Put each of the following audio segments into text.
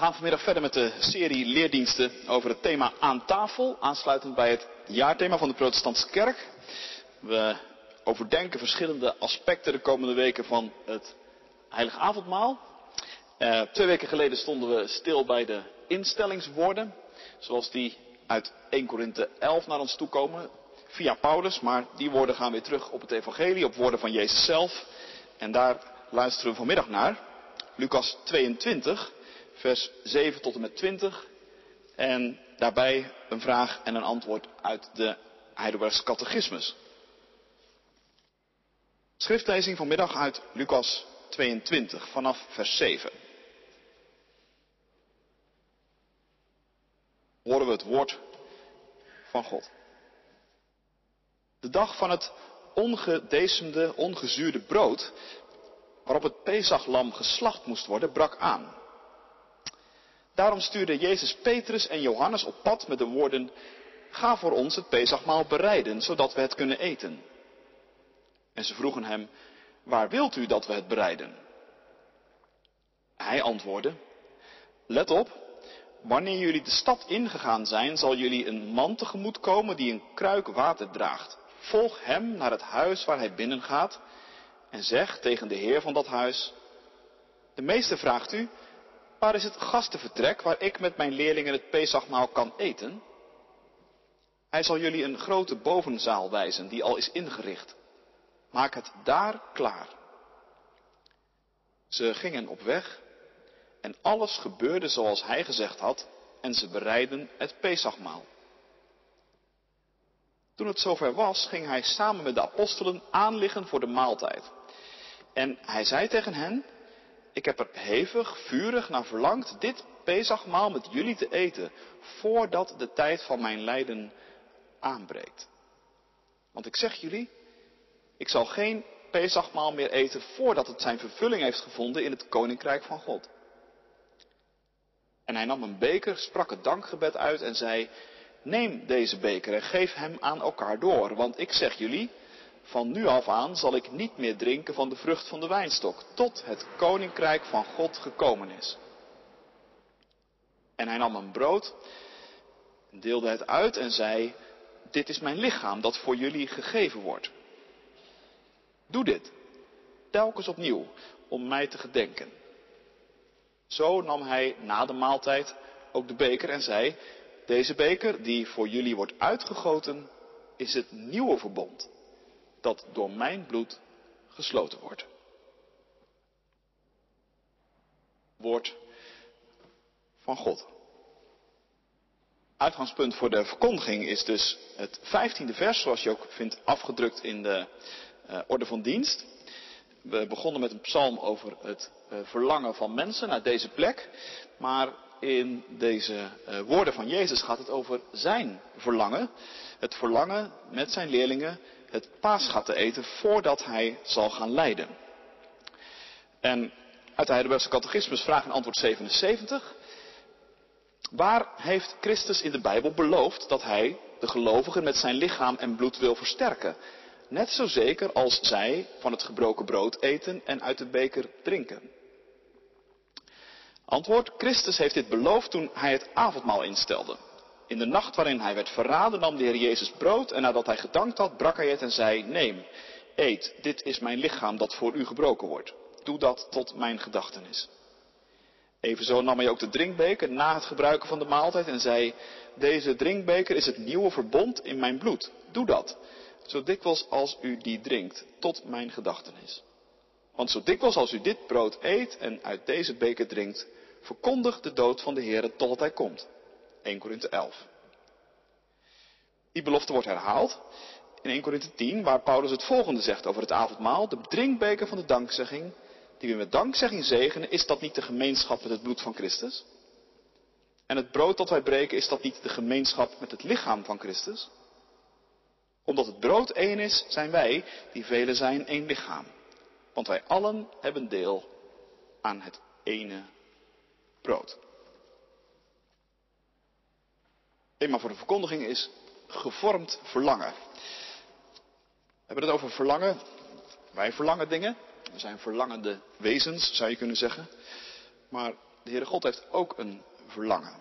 gaan vanmiddag verder met de serie leerdiensten over het thema aan tafel, aansluitend bij het jaarthema van de Protestantse Kerk. We overdenken verschillende aspecten de komende weken van het Heilige Avondmaal. Uh, twee weken geleden stonden we stil bij de instellingswoorden, zoals die uit 1 Korinthe 11 naar ons toe komen, via Paulus, maar die woorden gaan weer terug op het Evangelie, op woorden van Jezus zelf. En daar luisteren we vanmiddag naar. Lucas 22, vers 7 tot en met 20. En daarbij een vraag en een antwoord uit de Heidelbergse catechismus. Schriftlezing vanmiddag uit Lucas 22 vanaf vers 7. Horen we het woord van God. De dag van het ongedecemde, ongezuurde brood, waarop het Pesachlam geslacht moest worden, brak aan. Daarom stuurde Jezus Petrus en Johannes op pad met de woorden, ga voor ons het Pesachmaal bereiden, zodat we het kunnen eten. En ze vroegen hem, waar wilt u dat we het bereiden? Hij antwoordde, let op, wanneer jullie de stad ingegaan zijn, zal jullie een man tegemoet komen die een kruik water draagt. Volg hem naar het huis waar hij binnengaat en zeg tegen de heer van dat huis, de meester vraagt u, waar is het gastenvertrek waar ik met mijn leerlingen het Pesachmaal kan eten? Hij zal jullie een grote bovenzaal wijzen die al is ingericht. Maak het daar klaar. Ze gingen op weg en alles gebeurde zoals hij gezegd had en ze bereidden het Pesachmaal. Toen het zover was, ging hij samen met de apostelen aanliggen voor de maaltijd. En hij zei tegen hen, ik heb er hevig, vurig naar verlangd dit Pesachmaal met jullie te eten, voordat de tijd van mijn lijden aanbreekt. Want ik zeg jullie, ik zal geen Pesachmaal meer eten voordat het zijn vervulling heeft gevonden in het Koninkrijk van God. En hij nam een beker, sprak het dankgebed uit en zei, neem deze beker en geef hem aan elkaar door, want ik zeg jullie, van nu af aan zal ik niet meer drinken van de vrucht van de wijnstok, tot het koninkrijk van God gekomen is. En hij nam een brood, deelde het uit en zei, dit is mijn lichaam dat voor jullie gegeven wordt. Doe dit, telkens opnieuw, om mij te gedenken. Zo nam hij na de maaltijd ook de beker en zei, deze beker die voor jullie wordt uitgegoten, is het nieuwe verbond dat door mijn bloed gesloten wordt. Woord van God. Uitgangspunt voor de verkondiging is dus het vijftiende vers, zoals je ook vindt afgedrukt in de uh, orde van dienst. We begonnen met een psalm over het uh, verlangen van mensen naar deze plek, maar in deze uh, woorden van Jezus gaat het over zijn verlangen. Het verlangen met zijn leerlingen het paasgat te eten voordat hij zal gaan lijden. En uit de Heidelbergse catechismus vraag en antwoord 77. Waar heeft Christus in de Bijbel beloofd dat hij de gelovigen met zijn lichaam en bloed wil versterken? Net zo zeker als zij van het gebroken brood eten en uit de beker drinken. Antwoord, Christus heeft dit beloofd toen hij het avondmaal instelde. In de nacht waarin hij werd verraden nam de Heer Jezus brood en nadat hij gedankt had, brak hij het en zei, neem, eet, dit is mijn lichaam dat voor u gebroken wordt. Doe dat tot mijn gedachtenis. Evenzo nam hij ook de drinkbeker na het gebruiken van de maaltijd en zei, deze drinkbeker is het nieuwe verbond in mijn bloed. Doe dat, zo dikwijls als u die drinkt, tot mijn gedachtenis. Want zo dikwijls als u dit brood eet en uit deze beker drinkt, verkondigt de dood van de Heer totdat hij komt. 1 Korinthe 11. Die belofte wordt herhaald in 1 Korinthe 10, waar Paulus het volgende zegt over het avondmaal. De drinkbeker van de dankzegging, die we met dankzegging zegenen, is dat niet de gemeenschap met het bloed van Christus? En het brood dat wij breken, is dat niet de gemeenschap met het lichaam van Christus? Omdat het brood één is, zijn wij, die velen zijn, één lichaam. Want wij allen hebben deel aan het ene brood. Thema voor de verkondiging is gevormd verlangen. We hebben het over verlangen. Wij verlangen dingen. We zijn verlangende wezens, zou je kunnen zeggen. Maar de Heere God heeft ook een verlangen.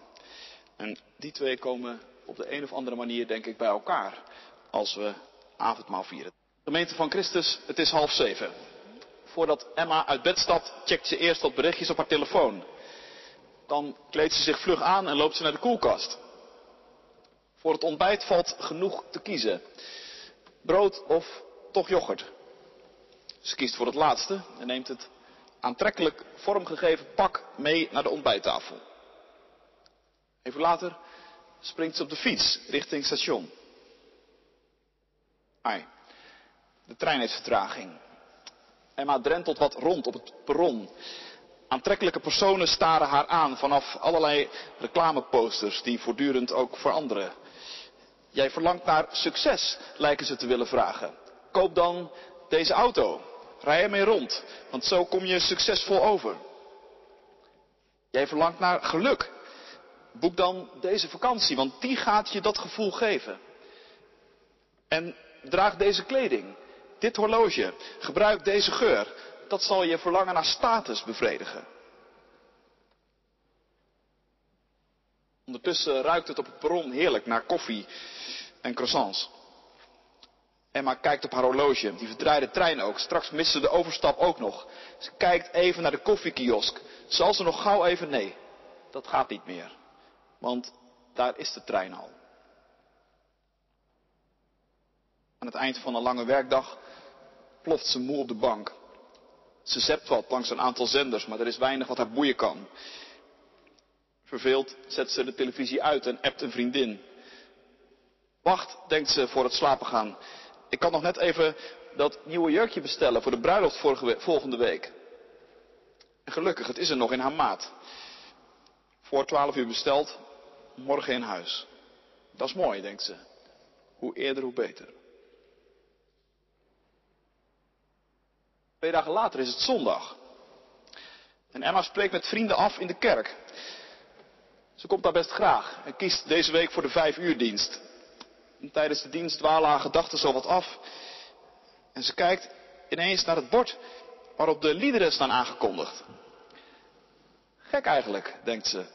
En die twee komen op de een of andere manier, denk ik, bij elkaar als we avondmaal vieren. Gemeente van Christus, het is half zeven. Voordat Emma uit bed stapt, checkt ze eerst wat berichtjes op haar telefoon. Dan kleedt ze zich vlug aan en loopt ze naar de koelkast. Voor het ontbijt valt genoeg te kiezen. Brood of toch yoghurt. Ze kiest voor het laatste en neemt het aantrekkelijk vormgegeven pak mee naar de ontbijttafel. Even later springt ze op de fiets richting station. Ai, de trein heeft vertraging. Emma drentelt wat rond op het perron. Aantrekkelijke personen staren haar aan vanaf allerlei reclameposters die voortdurend ook veranderen. Jij verlangt naar succes, lijken ze te willen vragen. Koop dan deze auto. Rij ermee rond, want zo kom je succesvol over. Jij verlangt naar geluk. Boek dan deze vakantie, want die gaat je dat gevoel geven. En draag deze kleding, dit horloge, gebruik deze geur. Dat zal je verlangen naar status bevredigen. Ondertussen ruikt het op het perron heerlijk naar koffie en croissants. Emma kijkt op haar horloge, die verdraaide trein ook. Straks mist ze de overstap ook nog. Ze kijkt even naar de koffiekiosk. Zal ze nog gauw even? Nee, dat gaat niet meer. Want daar is de trein al. Aan het eind van een lange werkdag ploft ze moe op de bank. Ze zept wat langs een aantal zenders, maar er is weinig wat haar boeien kan. Verveeld zet ze de televisie uit en appt een vriendin. Wacht, denkt ze voor het slapen gaan. Ik kan nog net even dat nieuwe jurkje bestellen voor de bruiloft volgende week. En gelukkig, het is er nog in haar maat. Voor twaalf uur besteld, morgen in huis. Dat is mooi, denkt ze. Hoe eerder, hoe beter. Twee dagen later is het zondag. En Emma spreekt met vrienden af in de kerk. Ze komt daar best graag en kiest deze week voor de vijf uur dienst. En tijdens de dienst dwalen haar gedachten zo wat af. En ze kijkt ineens naar het bord waarop de liederen staan aangekondigd. Gek eigenlijk, denkt ze.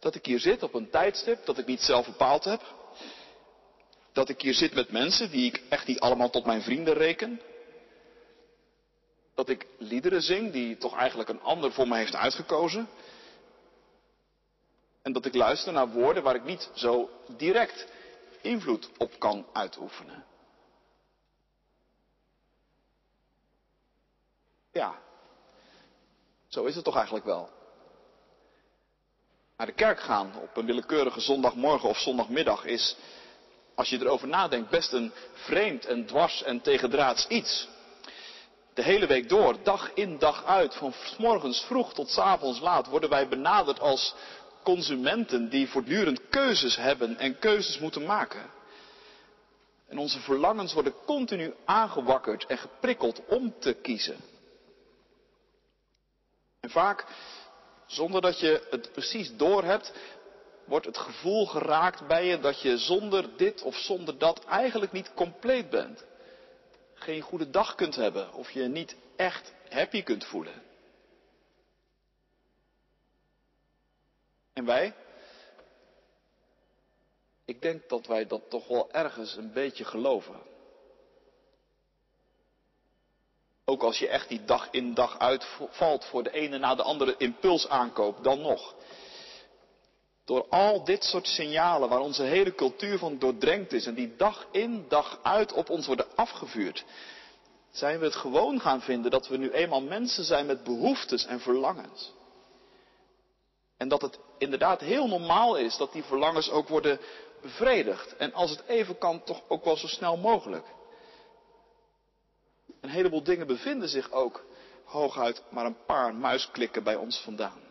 Dat ik hier zit op een tijdstip dat ik niet zelf bepaald heb. Dat ik hier zit met mensen die ik echt niet allemaal tot mijn vrienden reken. Dat ik liederen zing die toch eigenlijk een ander voor me heeft uitgekozen. En dat ik luister naar woorden waar ik niet zo direct invloed op kan uitoefenen. Ja, zo is het toch eigenlijk wel. Naar de kerk gaan op een willekeurige zondagmorgen of zondagmiddag is, als je erover nadenkt, best een vreemd en dwars en tegendraads iets. De hele week door, dag in dag uit, van morgens vroeg tot avonds laat, worden wij benaderd als consumenten die voortdurend keuzes hebben en keuzes moeten maken. En onze verlangens worden continu aangewakkerd en geprikkeld om te kiezen. En vaak, zonder dat je het precies doorhebt, wordt het gevoel geraakt bij je dat je zonder dit of zonder dat eigenlijk niet compleet bent. Geen goede dag kunt hebben of je niet echt happy kunt voelen. En wij? Ik denk dat wij dat toch wel ergens een beetje geloven. Ook als je echt die dag in dag uit valt voor de ene na de andere impuls aankoopt, dan nog. Door al dit soort signalen waar onze hele cultuur van doordrenkt is en die dag in dag uit op ons worden afgevuurd, zijn we het gewoon gaan vinden dat we nu eenmaal mensen zijn met behoeftes en verlangens. En dat het inderdaad heel normaal is dat die verlangens ook worden bevredigd. En als het even kan, toch ook wel zo snel mogelijk. Een heleboel dingen bevinden zich ook hooguit maar een paar muisklikken bij ons vandaan.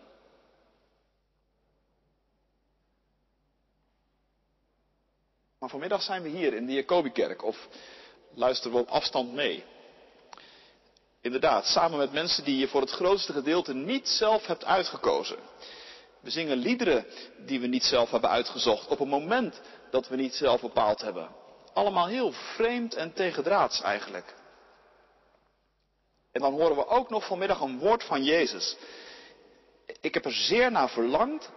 Maar vanmiddag zijn we hier in de Jacobikerk of luisteren we op afstand mee. Inderdaad, samen met mensen die je voor het grootste gedeelte niet zelf hebt uitgekozen. We zingen liederen die we niet zelf hebben uitgezocht op een moment dat we niet zelf bepaald hebben. Allemaal heel vreemd en tegendraads eigenlijk. En dan horen we ook nog vanmiddag een woord van Jezus. Ik heb er zeer naar verlangd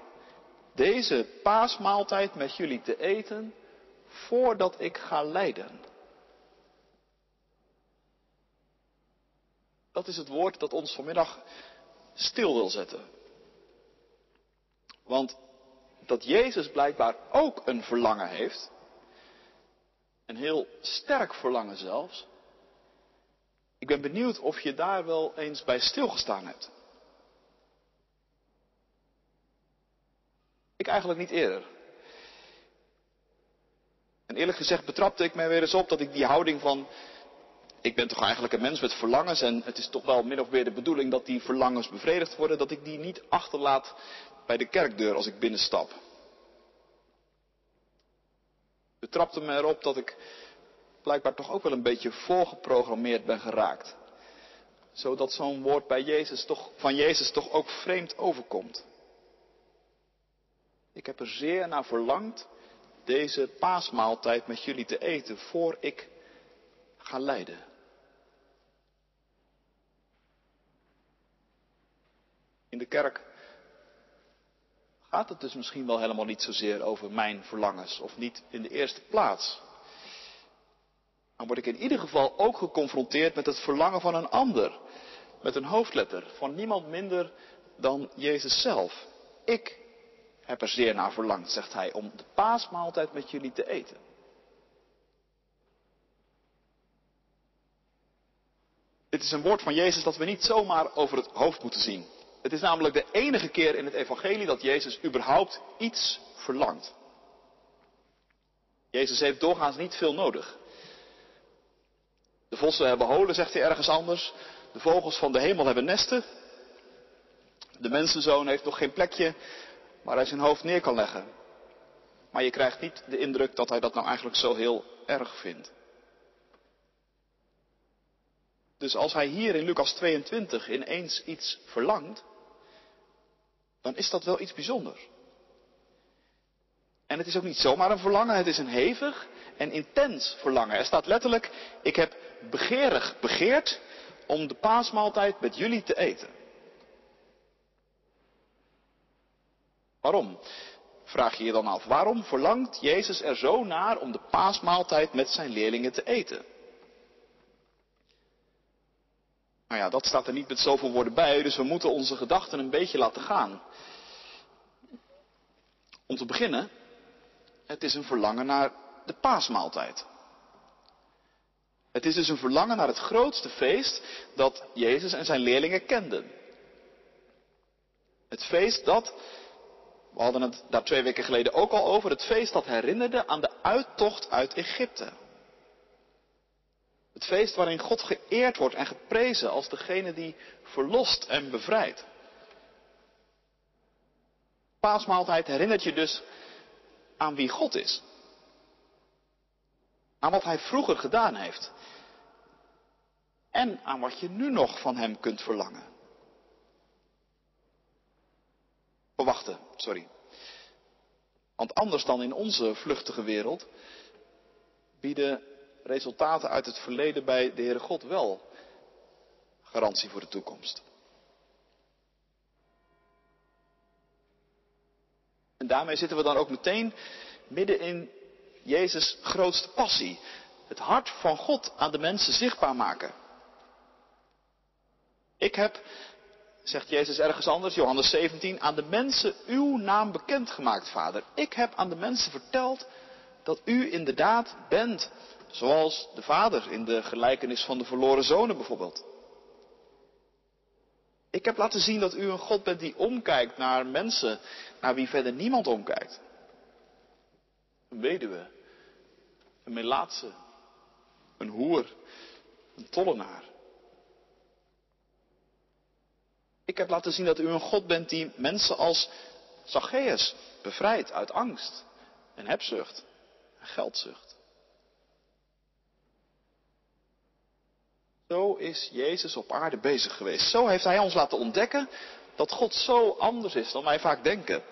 deze paasmaaltijd met jullie te eten voordat ik ga lijden. Dat is het woord dat ons vanmiddag stil wil zetten. Want dat Jezus blijkbaar ook een verlangen heeft, een heel sterk verlangen zelfs. Ik ben benieuwd of je daar wel eens bij stilgestaan hebt. Ik eigenlijk niet eerder. En eerlijk gezegd betrapte ik mij weer eens op dat ik die houding van. Ik ben toch eigenlijk een mens met verlangens en het is toch wel min of meer de bedoeling dat die verlangens bevredigd worden, dat ik die niet achterlaat bij de kerkdeur als ik binnenstap. Betrapte me erop dat ik blijkbaar toch ook wel een beetje voorgeprogrammeerd ben geraakt. Zodat zo'n woord bij Jezus toch, van Jezus toch ook vreemd overkomt. Ik heb er zeer naar verlangd deze paasmaaltijd met jullie te eten voor ik ga lijden. In de kerk gaat het dus misschien wel helemaal niet zozeer over mijn verlangens of niet in de eerste plaats. Dan word ik in ieder geval ook geconfronteerd met het verlangen van een ander, met een hoofdletter, van niemand minder dan Jezus zelf. Ik heb er zeer naar verlangd, zegt hij, om de paasmaaltijd met jullie te eten. Dit is een woord van Jezus dat we niet zomaar over het hoofd moeten zien. Het is namelijk de enige keer in het evangelie dat Jezus überhaupt iets verlangt. Jezus heeft doorgaans niet veel nodig. De vossen hebben holen, zegt hij ergens anders. De vogels van de hemel hebben nesten. De mensenzoon heeft nog geen plekje waar hij zijn hoofd neer kan leggen. Maar je krijgt niet de indruk dat hij dat nou eigenlijk zo heel erg vindt. Dus als hij hier in Lucas 22 ineens iets verlangt, dan is dat wel iets bijzonders. En het is ook niet zomaar een verlangen, het is een hevig en intens verlangen. Er staat letterlijk, ik heb begeerig begeerd om de paasmaaltijd met jullie te eten. Waarom? Vraag je je dan af. Waarom verlangt Jezus er zo naar om de paasmaaltijd met zijn leerlingen te eten? Nou ja, dat staat er niet met zoveel woorden bij, dus we moeten onze gedachten een beetje laten gaan. Om te beginnen, het is een verlangen naar de paasmaaltijd. Het is dus een verlangen naar het grootste feest dat Jezus en zijn leerlingen kenden. Het feest dat, we hadden het daar twee weken geleden ook al over, het feest dat herinnerde aan de uittocht uit Egypte. Het feest waarin God geëerd wordt en geprezen als degene die verlost en bevrijdt. Paasmaaltijd herinnert je dus aan wie God is. Aan wat Hij vroeger gedaan heeft. En aan wat je nu nog van Hem kunt verlangen. Verwachten, sorry. Want anders dan in onze vluchtige wereld bieden resultaten uit het verleden bij de Heere God wel garantie voor de toekomst. En daarmee zitten we dan ook meteen midden in Jezus' grootste passie. Het hart van God aan de mensen zichtbaar maken. Ik heb, zegt Jezus ergens anders, Johannes 17, aan de mensen uw naam bekendgemaakt, Vader. Ik heb aan de mensen verteld dat u inderdaad bent Zoals de vader in de gelijkenis van de verloren zonen bijvoorbeeld. Ik heb laten zien dat u een God bent die omkijkt naar mensen naar wie verder niemand omkijkt. Een weduwe, een melaatse, een hoer, een tollenaar. Ik heb laten zien dat u een God bent die mensen als Zacchaeus bevrijdt uit angst en hebzucht en geldzucht. Zo is Jezus op aarde bezig geweest. Zo heeft Hij ons laten ontdekken dat God zo anders is dan wij vaak denken.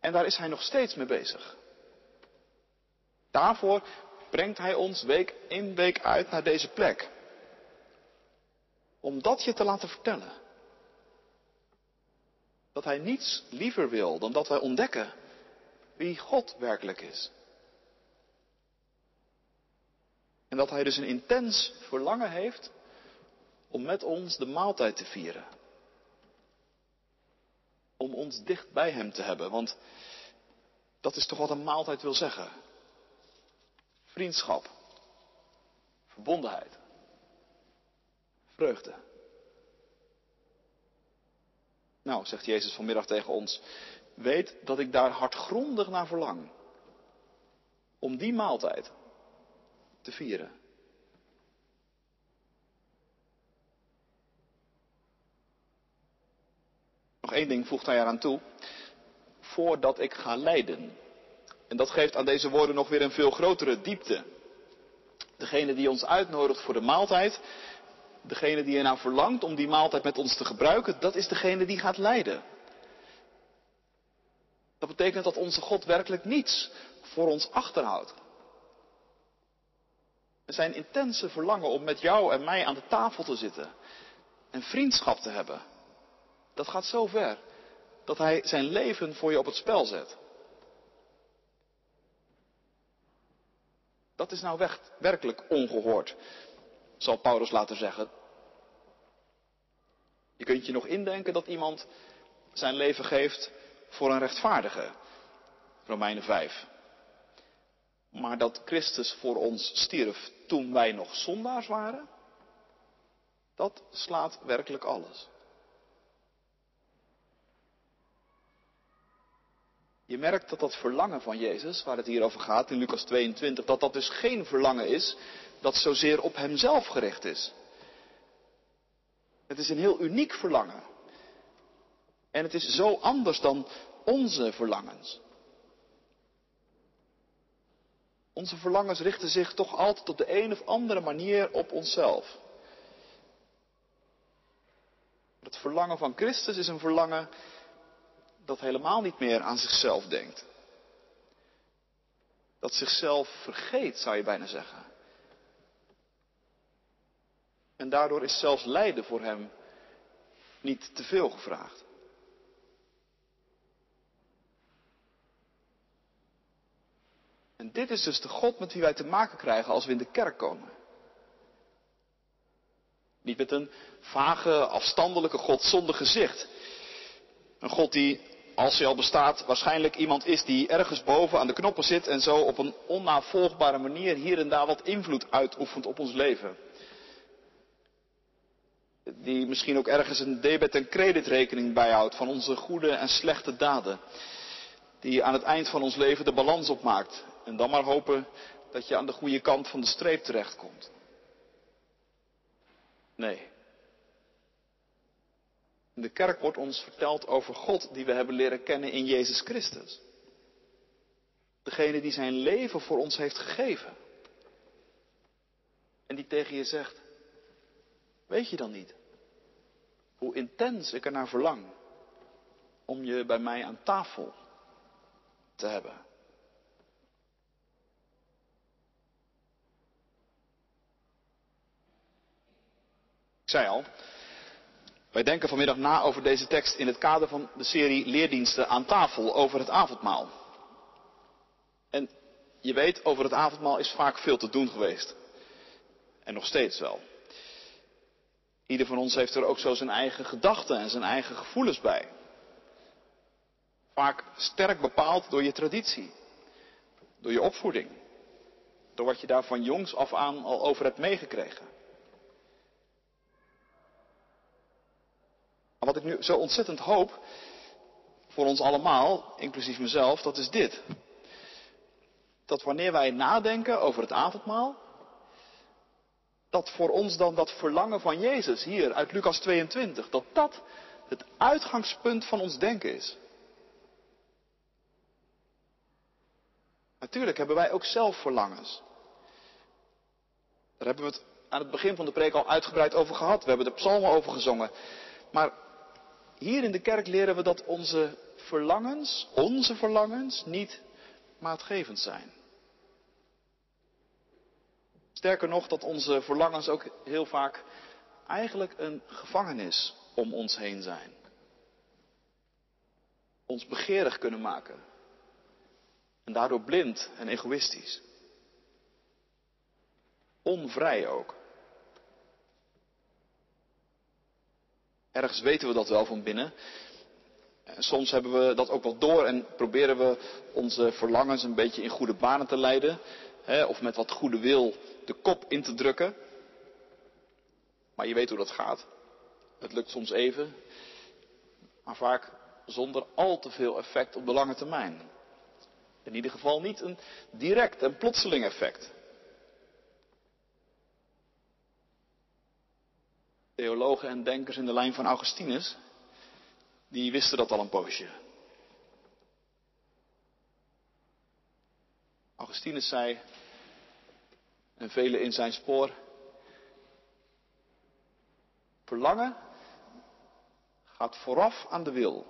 En daar is Hij nog steeds mee bezig. Daarvoor brengt Hij ons week in week uit naar deze plek. Om dat je te laten vertellen. Dat hij niets liever wil dan dat wij ontdekken wie God werkelijk is. En dat hij dus een intens verlangen heeft om met ons de maaltijd te vieren. Om ons dicht bij hem te hebben, want dat is toch wat een maaltijd wil zeggen. Vriendschap, verbondenheid, vreugde. Nou, zegt Jezus vanmiddag tegen ons, weet dat ik daar hardgrondig naar verlang. Om die maaltijd te vieren. Nog één ding voegt hij eraan toe. Voordat ik ga lijden. En dat geeft aan deze woorden nog weer een veel grotere diepte. Degene die ons uitnodigt voor de maaltijd, degene die ernaar verlangt om die maaltijd met ons te gebruiken, dat is degene die gaat lijden. Dat betekent dat onze God werkelijk niets voor ons achterhoudt. Zijn intense verlangen om met jou en mij aan de tafel te zitten en vriendschap te hebben, dat gaat zo ver dat hij zijn leven voor je op het spel zet. Dat is nou werkelijk ongehoord, zal Paulus laten zeggen. Je kunt je nog indenken dat iemand zijn leven geeft voor een rechtvaardige. Romeinen 5. Maar dat Christus voor ons stierf toen wij nog zondaars waren, dat slaat werkelijk alles. Je merkt dat dat verlangen van Jezus, waar het hier over gaat in Lucas 22, dat dat dus geen verlangen is dat zozeer op Hemzelf gericht is. Het is een heel uniek verlangen. En het is zo anders dan onze verlangens. Onze verlangens richten zich toch altijd op de een of andere manier op onszelf. Het verlangen van Christus is een verlangen dat helemaal niet meer aan zichzelf denkt. Dat zichzelf vergeet, zou je bijna zeggen. En daardoor is zelfs lijden voor hem niet te veel gevraagd. En dit is dus de God met wie wij te maken krijgen als we in de kerk komen. Niet met een vage, afstandelijke God zonder gezicht. Een God die, als hij al bestaat, waarschijnlijk iemand is die ergens boven aan de knoppen zit en zo op een onnavolgbare manier hier en daar wat invloed uitoefent op ons leven. Die misschien ook ergens een debet- en creditrekening bijhoudt van onze goede en slechte daden. Die aan het eind van ons leven de balans opmaakt en dan maar hopen dat je aan de goede kant van de streep terechtkomt. Nee. In de kerk wordt ons verteld over God die we hebben leren kennen in Jezus Christus. Degene die zijn leven voor ons heeft gegeven. En die tegen je zegt, weet je dan niet hoe intens ik ernaar verlang om je bij mij aan tafel te hebben? Zei al, wij denken vanmiddag na over deze tekst in het kader van de serie leerdiensten aan tafel over het avondmaal. En je weet, over het avondmaal is vaak veel te doen geweest. En nog steeds wel. Ieder van ons heeft er ook zo zijn eigen gedachten en zijn eigen gevoelens bij. Vaak sterk bepaald door je traditie, door je opvoeding, door wat je daar van jongs af aan al over hebt meegekregen. Maar wat ik nu zo ontzettend hoop voor ons allemaal, inclusief mezelf, dat is dit. Dat wanneer wij nadenken over het avondmaal, dat voor ons dan dat verlangen van Jezus hier uit Lucas 22, dat dat het uitgangspunt van ons denken is. Natuurlijk hebben wij ook zelf verlangens. Daar hebben we het aan het begin van de preek al uitgebreid over gehad. We hebben de psalmen over gezongen. Maar hier in de kerk leren we dat onze verlangens, onze verlangens, niet maatgevend zijn. Sterker nog, dat onze verlangens ook heel vaak eigenlijk een gevangenis om ons heen zijn. ons begeerig kunnen maken. En daardoor blind en egoïstisch. Onvrij ook. Ergens weten we dat wel van binnen. Soms hebben we dat ook wel door en proberen we onze verlangens een beetje in goede banen te leiden. Hè, of met wat goede wil de kop in te drukken. Maar je weet hoe dat gaat. Het lukt soms even, maar vaak zonder al te veel effect op de lange termijn. In ieder geval niet een direct en plotseling effect. Theologen en denkers in de lijn van Augustinus, die wisten dat al een poosje. Augustinus zei, en velen in zijn spoor, verlangen gaat vooraf aan de wil.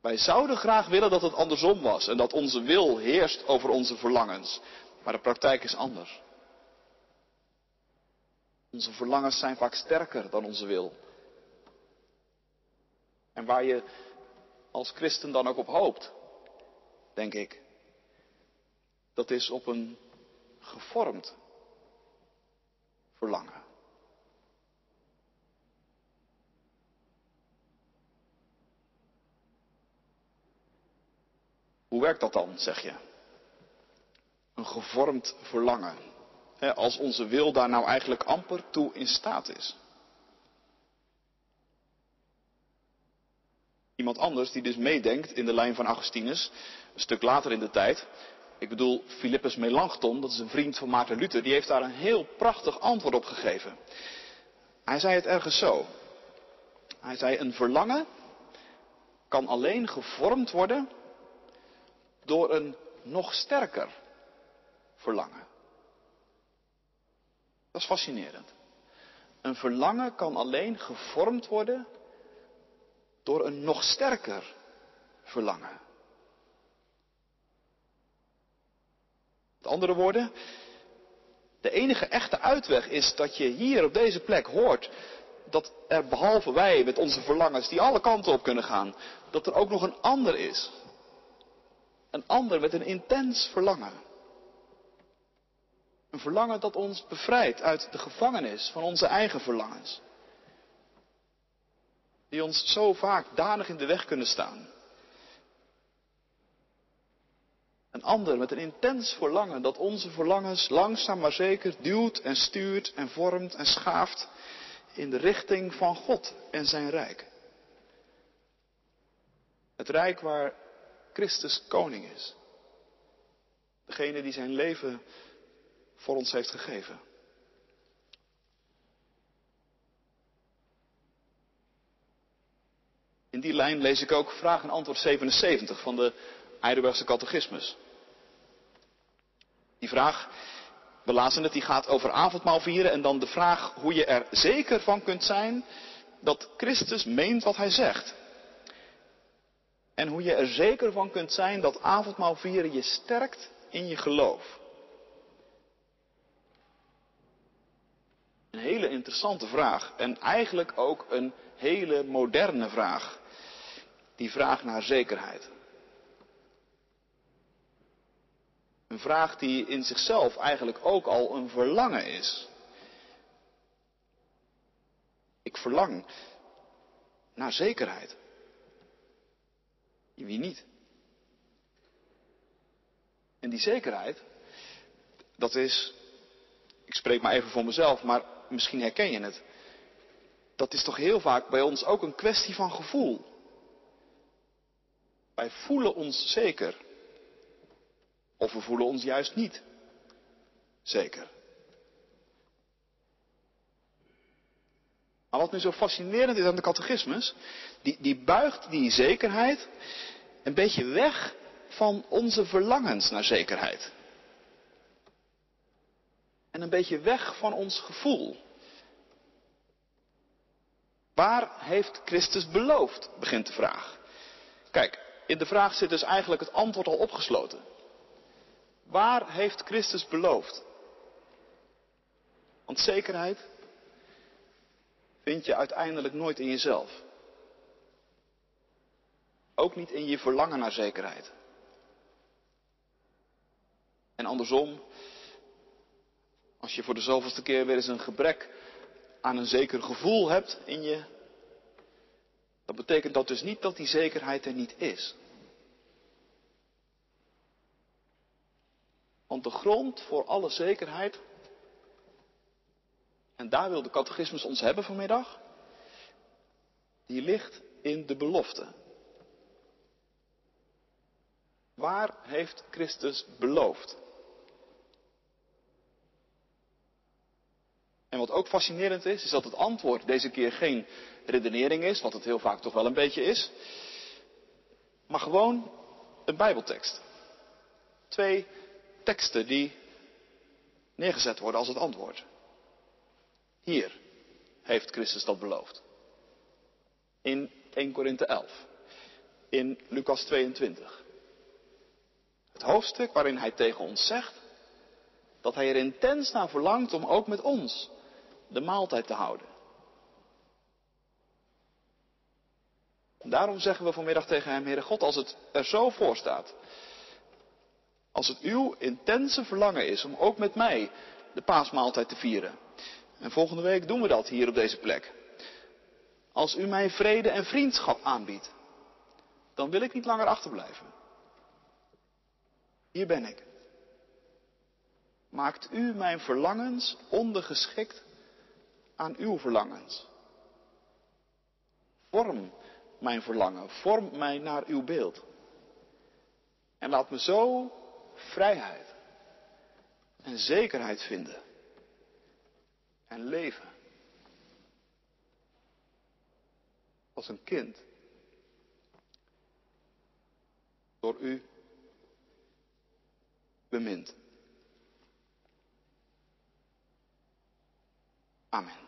Wij zouden graag willen dat het andersom was en dat onze wil heerst over onze verlangens. Maar de praktijk is anders. Onze verlangens zijn vaak sterker dan onze wil. En waar je als christen dan ook op hoopt, denk ik, dat is op een gevormd verlangen. Hoe werkt dat dan, zeg je? Een gevormd verlangen. Als onze wil daar nou eigenlijk amper toe in staat is. Iemand anders die dus meedenkt in de lijn van Augustinus, een stuk later in de tijd. Ik bedoel, Philippus Melanchthon, dat is een vriend van Maarten Luther, die heeft daar een heel prachtig antwoord op gegeven. Hij zei het ergens zo. Hij zei, een verlangen kan alleen gevormd worden door een nog sterker verlangen. Dat is fascinerend. Een verlangen kan alleen gevormd worden door een nog sterker verlangen. Met andere woorden, de enige echte uitweg is dat je hier op deze plek hoort dat er behalve wij met onze verlangens die alle kanten op kunnen gaan, dat er ook nog een ander is. Een ander met een intens verlangen. Een verlangen dat ons bevrijdt uit de gevangenis van onze eigen verlangens. Die ons zo vaak danig in de weg kunnen staan. Een ander met een intens verlangen dat onze verlangens langzaam maar zeker duwt en stuurt en vormt en schaaft in de richting van God en zijn rijk. Het rijk waar Christus koning is. Degene die zijn leven voor ons heeft gegeven. In die lijn lees ik ook vraag en antwoord 77 van de Heidelbergse catechismus. Die vraag, we lazen het, die gaat over avondmaal vieren en dan de vraag hoe je er zeker van kunt zijn dat Christus meent wat hij zegt. En hoe je er zeker van kunt zijn dat avondmaal vieren je sterkt in je geloof. Een hele interessante vraag en eigenlijk ook een hele moderne vraag. Die vraag naar zekerheid. Een vraag die in zichzelf eigenlijk ook al een verlangen is. Ik verlang naar zekerheid. Wie niet? En die zekerheid, dat is, ik spreek maar even voor mezelf, maar misschien herken je het. Dat is toch heel vaak bij ons ook een kwestie van gevoel. Wij voelen ons zeker. Of we voelen ons juist niet zeker. Maar wat nu zo fascinerend is aan de catechismus, die, die buigt die zekerheid een beetje weg van onze verlangens naar zekerheid. En een beetje weg van ons gevoel. Waar heeft Christus beloofd? begint de vraag. Kijk, in de vraag zit dus eigenlijk het antwoord al opgesloten. Waar heeft Christus beloofd? Want zekerheid vind je uiteindelijk nooit in jezelf. Ook niet in je verlangen naar zekerheid. En andersom, als je voor de zoveelste keer weer eens een gebrek aan een zeker gevoel hebt in je, dan betekent dat dus niet dat die zekerheid er niet is. Want de grond voor alle zekerheid, en daar wil de catechismus ons hebben vanmiddag, die ligt in de belofte. Waar heeft Christus beloofd? Wat ook fascinerend is, is dat het antwoord deze keer geen redenering is, wat het heel vaak toch wel een beetje is, maar gewoon een Bijbeltekst. Twee teksten die neergezet worden als het antwoord. Hier heeft Christus dat beloofd. In 1 Korinthe 11. In Lucas 22. Het hoofdstuk waarin hij tegen ons zegt dat hij er intens naar verlangt om ook met ons de maaltijd te houden. Daarom zeggen we vanmiddag tegen hem, Heere God, als het er zo voor staat, als het uw intense verlangen is om ook met mij de paasmaaltijd te vieren. En volgende week doen we dat hier op deze plek. Als u mij vrede en vriendschap aanbiedt, dan wil ik niet langer achterblijven. Hier ben ik. Maakt u mijn verlangens ondergeschikt aan uw verlangens. Vorm mijn verlangen, vorm mij naar uw beeld. En laat me zo vrijheid en zekerheid vinden en leven. Als een kind. Door u bemind. Amen.